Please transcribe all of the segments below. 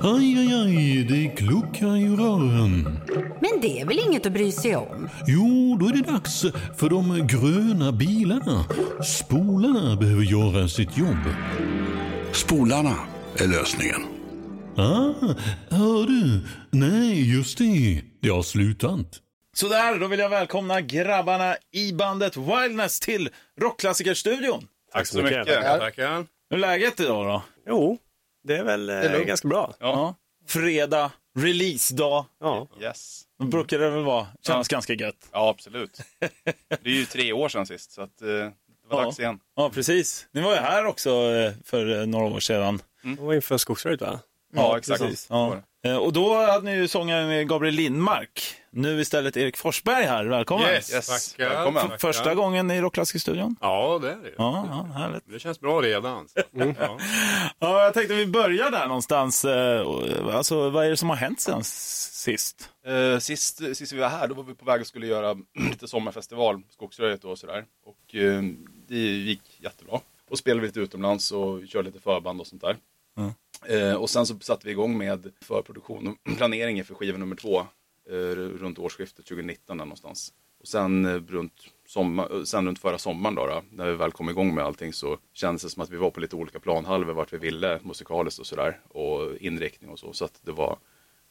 Aj, aj, aj, det kluckar i rören. Men det är väl inget att bry sig om? Jo, då är det dags för de gröna bilarna. Spolarna behöver göra sitt jobb. Spolarna är lösningen. Ah, hör du? Nej, just det. Det har slutat. Sådär, då vill jag välkomna grabbarna i bandet Wildness till Rockklassikerstudion. Tack så mycket. Tackar, tackar. Hur är läget idag då? Jo, det är väl eh, lugnt. ganska bra. Ja. Fredag, releasedag. Ja. Yes. Då brukar det väl vara. Kännas ganska gött. Ja, absolut. Det är ju tre år sedan sist, så att, eh, det var Ja. dags igen. Ja, precis. Ni var ju här också eh, för eh, några år sedan. Det var inför Skogsröjet va? Ja, exakt. Precis. Ja. Eh, Och då hade ni ju sångaren Gabriel Lindmark. Nu istället Erik Forsberg här. Välkommen. Yes, Tackar. välkommen. F- Första gången i Rockklassikerstudion. Ja, det är det. Ja, ja, härligt. Det känns bra redan. Så. Ja. Ja, jag tänkte vi börjar där någonstans. Eh, och, Alltså, vad är det som har hänt sen sist? Eh, sist, sist vi var här, då var vi på väg att skulle göra lite sommarfestival, Skogsröjet och sådär. Och eh, det gick jättebra. Och spelade vi lite utomlands och körde lite förband och sånt där. Eh, och sen så satte vi igång med förproduktion och planeringen för skiva nummer två. Eh, runt årsskiftet 2019 där någonstans. Och sen, eh, runt sommar, eh, sen runt förra sommaren då, då, när vi väl kom igång med allting så kändes det som att vi var på lite olika planhalvor vart vi ville musikaliskt och sådär. Och inriktning och så. Så att det var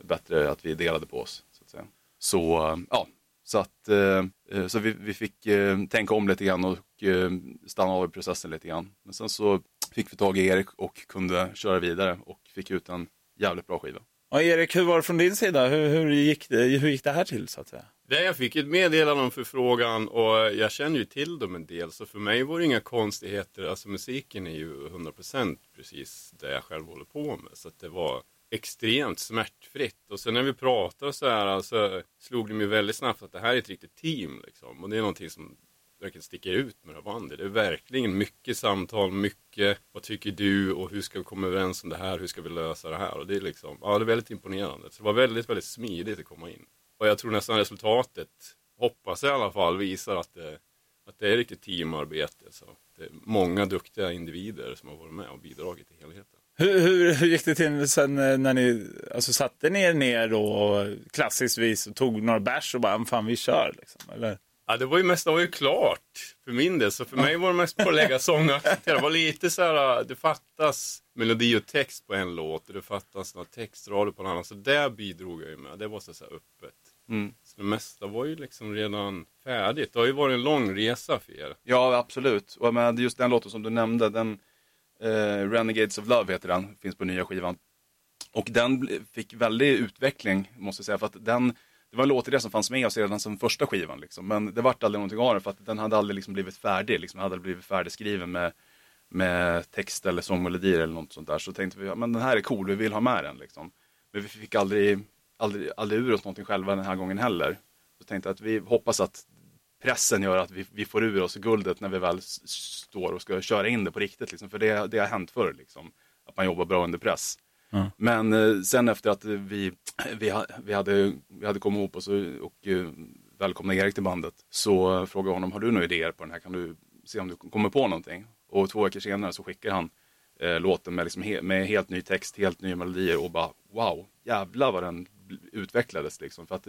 bättre att vi delade på oss. Så att säga. Så eh, ja, så att eh, eh, så vi, vi fick eh, tänka om lite grann och eh, stanna av i processen lite grann. Men sen så fick vi tag i Erik och kunde köra vidare och fick ut en jävligt bra skiva. Ja, Erik, hur var det från din sida? Hur, hur, gick det, hur gick det här till så att säga? Det, jag fick ett meddelande om förfrågan och jag känner ju till dem en del. Så för mig var det inga konstigheter. Alltså musiken är ju 100% precis det jag själv håller på med. Så att det var extremt smärtfritt. Och sen när vi pratade så här så slog det mig väldigt snabbt att det här är ett riktigt team. Liksom. Och det är någonting som verkligen sticker ut med det här bandet. Det är verkligen mycket samtal, mycket vad tycker du och hur ska vi komma överens om det här, hur ska vi lösa det här? Och det är liksom, ja det är väldigt imponerande. Så det var väldigt, väldigt smidigt att komma in. Och jag tror nästan resultatet, hoppas jag i alla fall, visar att det, att det är riktigt teamarbete. Så det är många duktiga individer som har varit med och bidragit till helheten. Hur, hur, hur gick det till sen eh, när ni alltså, satte ner ner då och klassiskt vis och tog några bärs och bara, fan vi kör liksom? Eller? Ja, det var ju mest, det var ju klart för min del. Så för mig var det mest på att lägga sångakter. Det var lite så här, det fattas melodi och text på en låt och det fattas några textrader på en annan. Så där bidrog jag ju med. Det var så här öppet. Mm. Så det mesta var ju liksom redan färdigt. Det har ju varit en lång resa för er. Ja, absolut. Och med just den låten som du nämnde, den eh, Renegades of Love heter den, finns på nya skivan. Och den fick väldig utveckling, måste jag säga, för att den det var en som fanns med oss redan som första skivan. Liksom. Men det vart aldrig någonting av den för att den hade aldrig liksom blivit färdig. Liksom, hade aldrig blivit färdigskriven med, med text eller sångmelodier eller något sånt där. Så tänkte vi, ja, men den här är cool, vi vill ha med den. Liksom. Men vi fick aldrig, aldrig, aldrig ur oss någonting själva den här gången heller. Så tänkte att vi hoppas att pressen gör att vi, vi får ur oss guldet när vi väl står och ska köra in det på riktigt. Liksom. För det, det har hänt förr, liksom, att man jobbar bra under press. Men eh, sen efter att vi, vi, vi, hade, vi hade kommit ihop oss och, och eh, välkomnade Erik till bandet så frågade jag honom, har du några idéer på den här? Kan du se om du kommer på någonting? Och två veckor senare så skickar han eh, låten med, liksom he, med helt ny text, helt nya melodier och bara wow, jävlar vad den utvecklades liksom. För att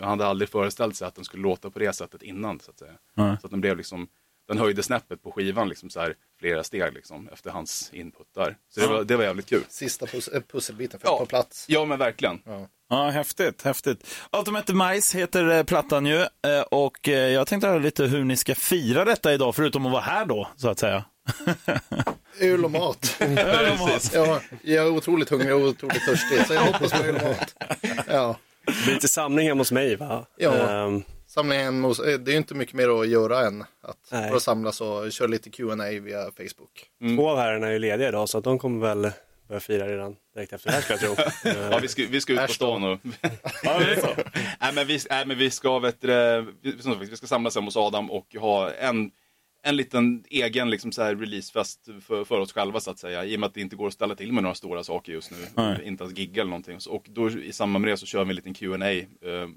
jag hade aldrig föreställt sig att den skulle låta på det sättet innan så att säga. Så att den blev liksom, den höjde snäppet på skivan liksom så här flera steg liksom efter hans input där. Så det var, det var jävligt kul. Sista pus- eh, pusselbiten för Ja. på plats. Ja men verkligen. Ja, häftigt, häftigt. Ultimate Demise heter eh, plattan ju eh, och jag tänkte höra lite hur ni ska fira detta idag, förutom att vara här då, så att säga. Öl och mat. Öl och mat. ja, jag är otroligt hungrig och otroligt törstig, så jag hoppas på öl och mat. Ja, Det blir lite samling hemma hos mig va? Ja. Ehm, samlingen hemma hos, eh, det är ju inte mycket mer att göra än att Nej. bara samlas och köra lite Q&A via Facebook. Två av herrarna är ju lediga idag så att de kommer väl börja fira redan direkt efter det här ska jag tro. Ehm, Ja, vi ska, vi ska ut på stan och... Ja, det är så. nej, men vi, nej, men vi ska, vet vi ska samlas hemma hos Adam och ha en, en liten egen liksom, så här, releasefest för, för oss själva så att säga. I och med att det inte går att ställa till med några stora saker just nu. Nej. Inte att gigga eller någonting. Och då i samband med det så kör vi en liten Q&A eh,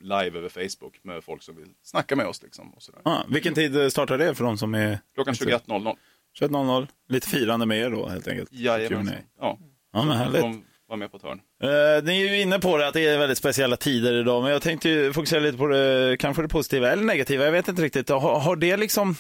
live över Facebook med folk som vill snacka med oss. Liksom, och sådär. Ja, vilken tid eh, startar det för de som är Klockan 21.00. 21.00? Lite firande med er då helt enkelt. Jajamensan. Q&A. Ja. Ja, men härligt. Vara med på ett hörn. Eh, ni är ju inne på det att det är väldigt speciella tider idag, men jag tänkte ju fokusera lite på det, kanske det positiva eller negativa, jag vet inte riktigt. Har, har det liksom,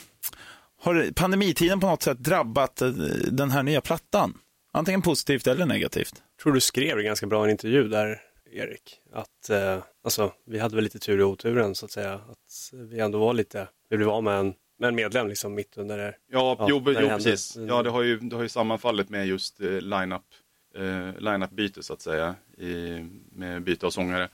har pandemitiden på något sätt drabbat eh, den här nya plattan? Antingen positivt eller negativt. Jag tror du skrev det ganska bra i en intervju där, Erik, att eh, alltså, vi hade väl lite tur i oturen så att säga. Att vi ändå var lite, vi blev av med en, med en medlem liksom mitt under det. Ja, Ja, jo, jo precis. Ja, det har, ju, det har ju sammanfallit med just eh, line-up, eh, line-up-byte så att säga, i, med byte av sångare.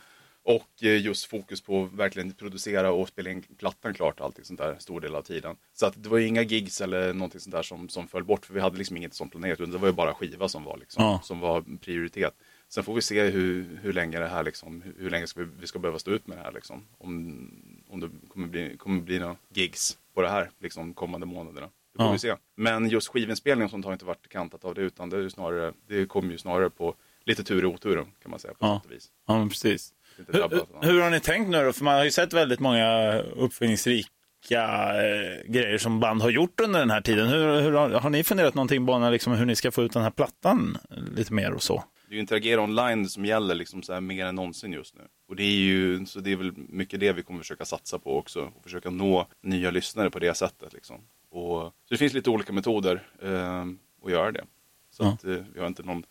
Och eh, just fokus på verkligen producera och spela in plattan klart, allting sånt där, stor del av tiden. Så att det var ju inga gigs eller någonting sånt där som, som föll bort, för vi hade liksom inget sånt planerat, utan det var ju bara skiva som var, liksom, Ja. som var prioritet. Sen får vi se hur, hur länge det här liksom, hur, länge ska vi, vi ska behöva stå ut med det här liksom. Om, om det kommer bli, kommer bli några gigs på det här liksom kommande månaderna. Det får Ja. vi se. Men just skivinspelningen sånt har inte varit kantat av det utan det, är snarare, det kommer ju snarare på lite tur och otur kan man säga på Ja. sätt och vis. Ja, men precis. Inte Hur, hur har ni tänkt nu då? För man har ju sett väldigt många uppfinningsrika eh, grejer som band har gjort under den här tiden. Hur, hur har, har ni funderat någonting på liksom, hur ni ska få ut den här plattan lite mer och så? Det är ju interagera online som gäller liksom så här mer än någonsin just nu. Och det är ju, så det är väl mycket det vi kommer försöka satsa på också. Och försöka nå nya lyssnare på det sättet liksom. Och, så det finns lite olika metoder eh, att göra det. Så Ja. att eh, vi har inte någon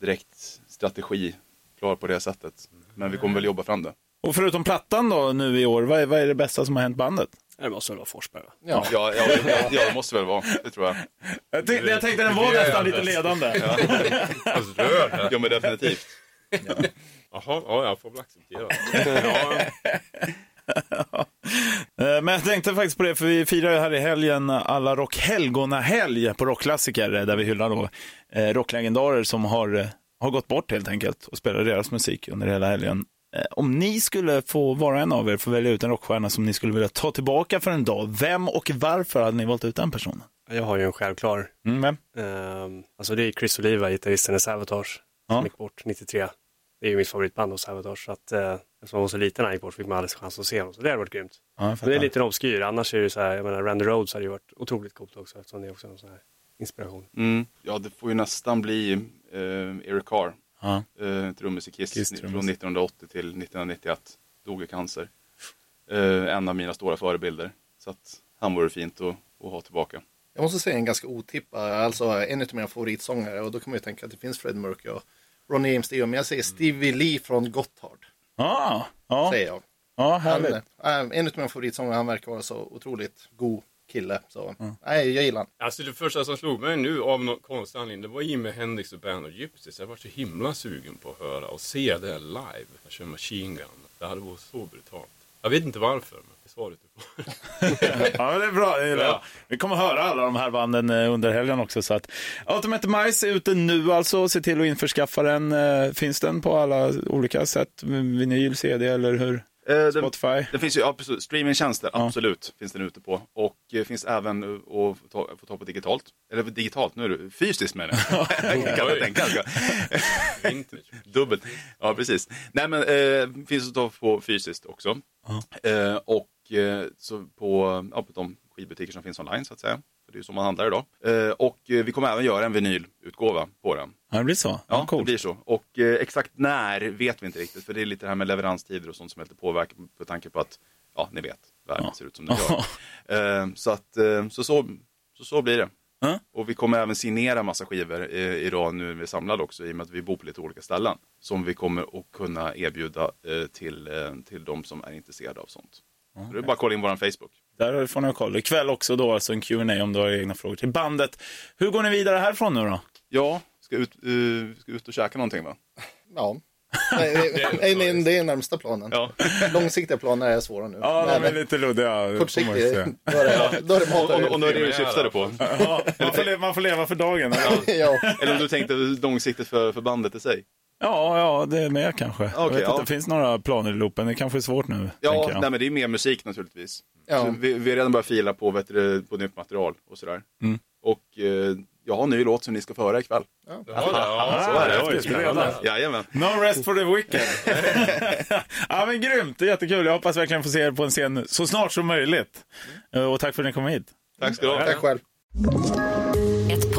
direkt strategi klar på det sättet. Men vi kommer väl jobba fram det. Och förutom plattan då nu i år, vad är, vad är det bästa som har hänt bandet? Det måste väl vara Forsberg va? Ja. Ja, ja, ja, ja det måste väl vara. Det tror jag. Jag, tänkte, jag tänkte den var nästan lite ledande. Alltså, rör det. Ja, men definitivt. Jaha, ja, jag får väl acceptera. Ja, Eh, Men jag tänkte faktiskt på det, för vi firar ju här i helgen alla rockhelgona-helg på rockklassiker, eh, där vi hyllar då eh, rocklegendarer som har, har gått bort helt enkelt och spelar deras musik under hela helgen. Eh, Om ni skulle få vara en av er, få välja ut en rockstjärna som ni skulle vilja ta tillbaka för en dag, vem och varför hade ni valt ut den personen? Jag har ju en självklar. Mm, vem? Ehm, alltså det är Chris Oliva, gitarristen i Savatage, Ja. som gick bort 93. Det är ju mitt favoritband hos Savatage, så att eh, eftersom han var så liten när han gick bort fick man aldrig chans att se honom, så det hade varit grymt. Ja, Men det är lite en obskyr, annars är det ju så här, jag menar Randy Rhodes hade ju varit otroligt coolt också, eftersom det är också en sån här inspiration. Mm. Ja, det får ju nästan bli Eric Carr. Ja. eh, trummis i Kiss, Kiss, från trummis. 1980 till 1991. Dog i cancer. Eh, en av mina stora förebilder. Så att han vore fint att, att ha tillbaka. Jag måste säga en ganska otippad, alltså en av mina favoritsångare och då kan man ju tänka att det finns Fred Mercury och Ronny James Dio, men jag säger Stevie Lee från Gotthard, Ja, ja, säger jag. ja Han, härligt. äh, en av mina favoritsångare, han verkar vara så otroligt god kille. Så nej, jag gillar han. Alltså det första som slog mig nu av någon konstig anledning, det var Jimi Hendrix och Band of Gypsies. Jag var så himla sugen på att höra och se det live. Jag kör Machine Gun. Det hade varit så brutalt. Jag vet inte varför, men det är svaret du får. Ja, men det är bra. Det gillar jag. Ja. Vi kommer höra alla de här banden eh, under helgen också. Så att Ultimate Mice är ute nu alltså. Se till att införskaffa den. Eh, Finns den på alla olika sätt? Vinyl, CD eller hur? Eh, den, Spotify? den finns ju absolut, streamingtjänster, Ja. absolut, finns den ute på. Och eh, finns även att få ta, få ta på digitalt. Eller digitalt, nu är det fysiskt med det. kan jag tänka. Dubbelt. Ja, precis. Nej, men eh, finns att ta på fysiskt också. Eh, och eh, så på, ja, på de skivbutiker som finns online så att säga. För det är så man handlar idag. Eh, och eh, vi kommer även göra en vinylutgåva på den. Ja, det blir så. Ja, Ja, det blir så. Och eh, exakt när vet vi inte riktigt. För det är lite det här med leveranstider och sånt som är lite påverkan på tanke på att, ja, ni vet, världen Ja. ser ut som den gör. så, att, så, så, så, så blir det. Ja. Och vi kommer även signera massa skivor idag nu när vi är samlade också i och med att vi bor på lite olika ställen. Som vi kommer att kunna erbjuda till, till de som är intresserade av sånt. Så det är bara att kolla in vår Facebook. Där får ni ha koll. Ikväll också då, alltså en Q&A om du har egna frågor till bandet. Hur går ni vidare härifrån nu då? Ja, ska ut, eh, ska ut och käka någonting va? Ja. Nej, nej, nej, det är närmsta planen. Ja. Långsiktiga planer är svåra nu. Ja, de är Men lite luddiga. kortsiktigt, då är det, då är det mat Och, nu är det du syftade på. Ja, man, får leva, man får leva för dagen. Eller om du tänkte långsiktigt för, för bandet i sig. Ja, ja, det är med kanske. jag Okej, vet ja. inte, det finns några planer i loopen. Det kanske är svårt nu. Ja, jag. nej, men det är mer musik naturligtvis. Ja. Vi, vi har redan börjat fila på, vet du, på nytt material och sådär. Mm. Och eh, jag har en ny låt som ni ska få höra ikväll. Ja, ja, Så är det. oj, spännande. Jajamän. No rest for the wicked. ja, men grymt. Det är jättekul. Jag hoppas verkligen få se er på en scen så snart som möjligt. Eh, Och tack för att ni kom hit. Tack ska du ha. tack själv.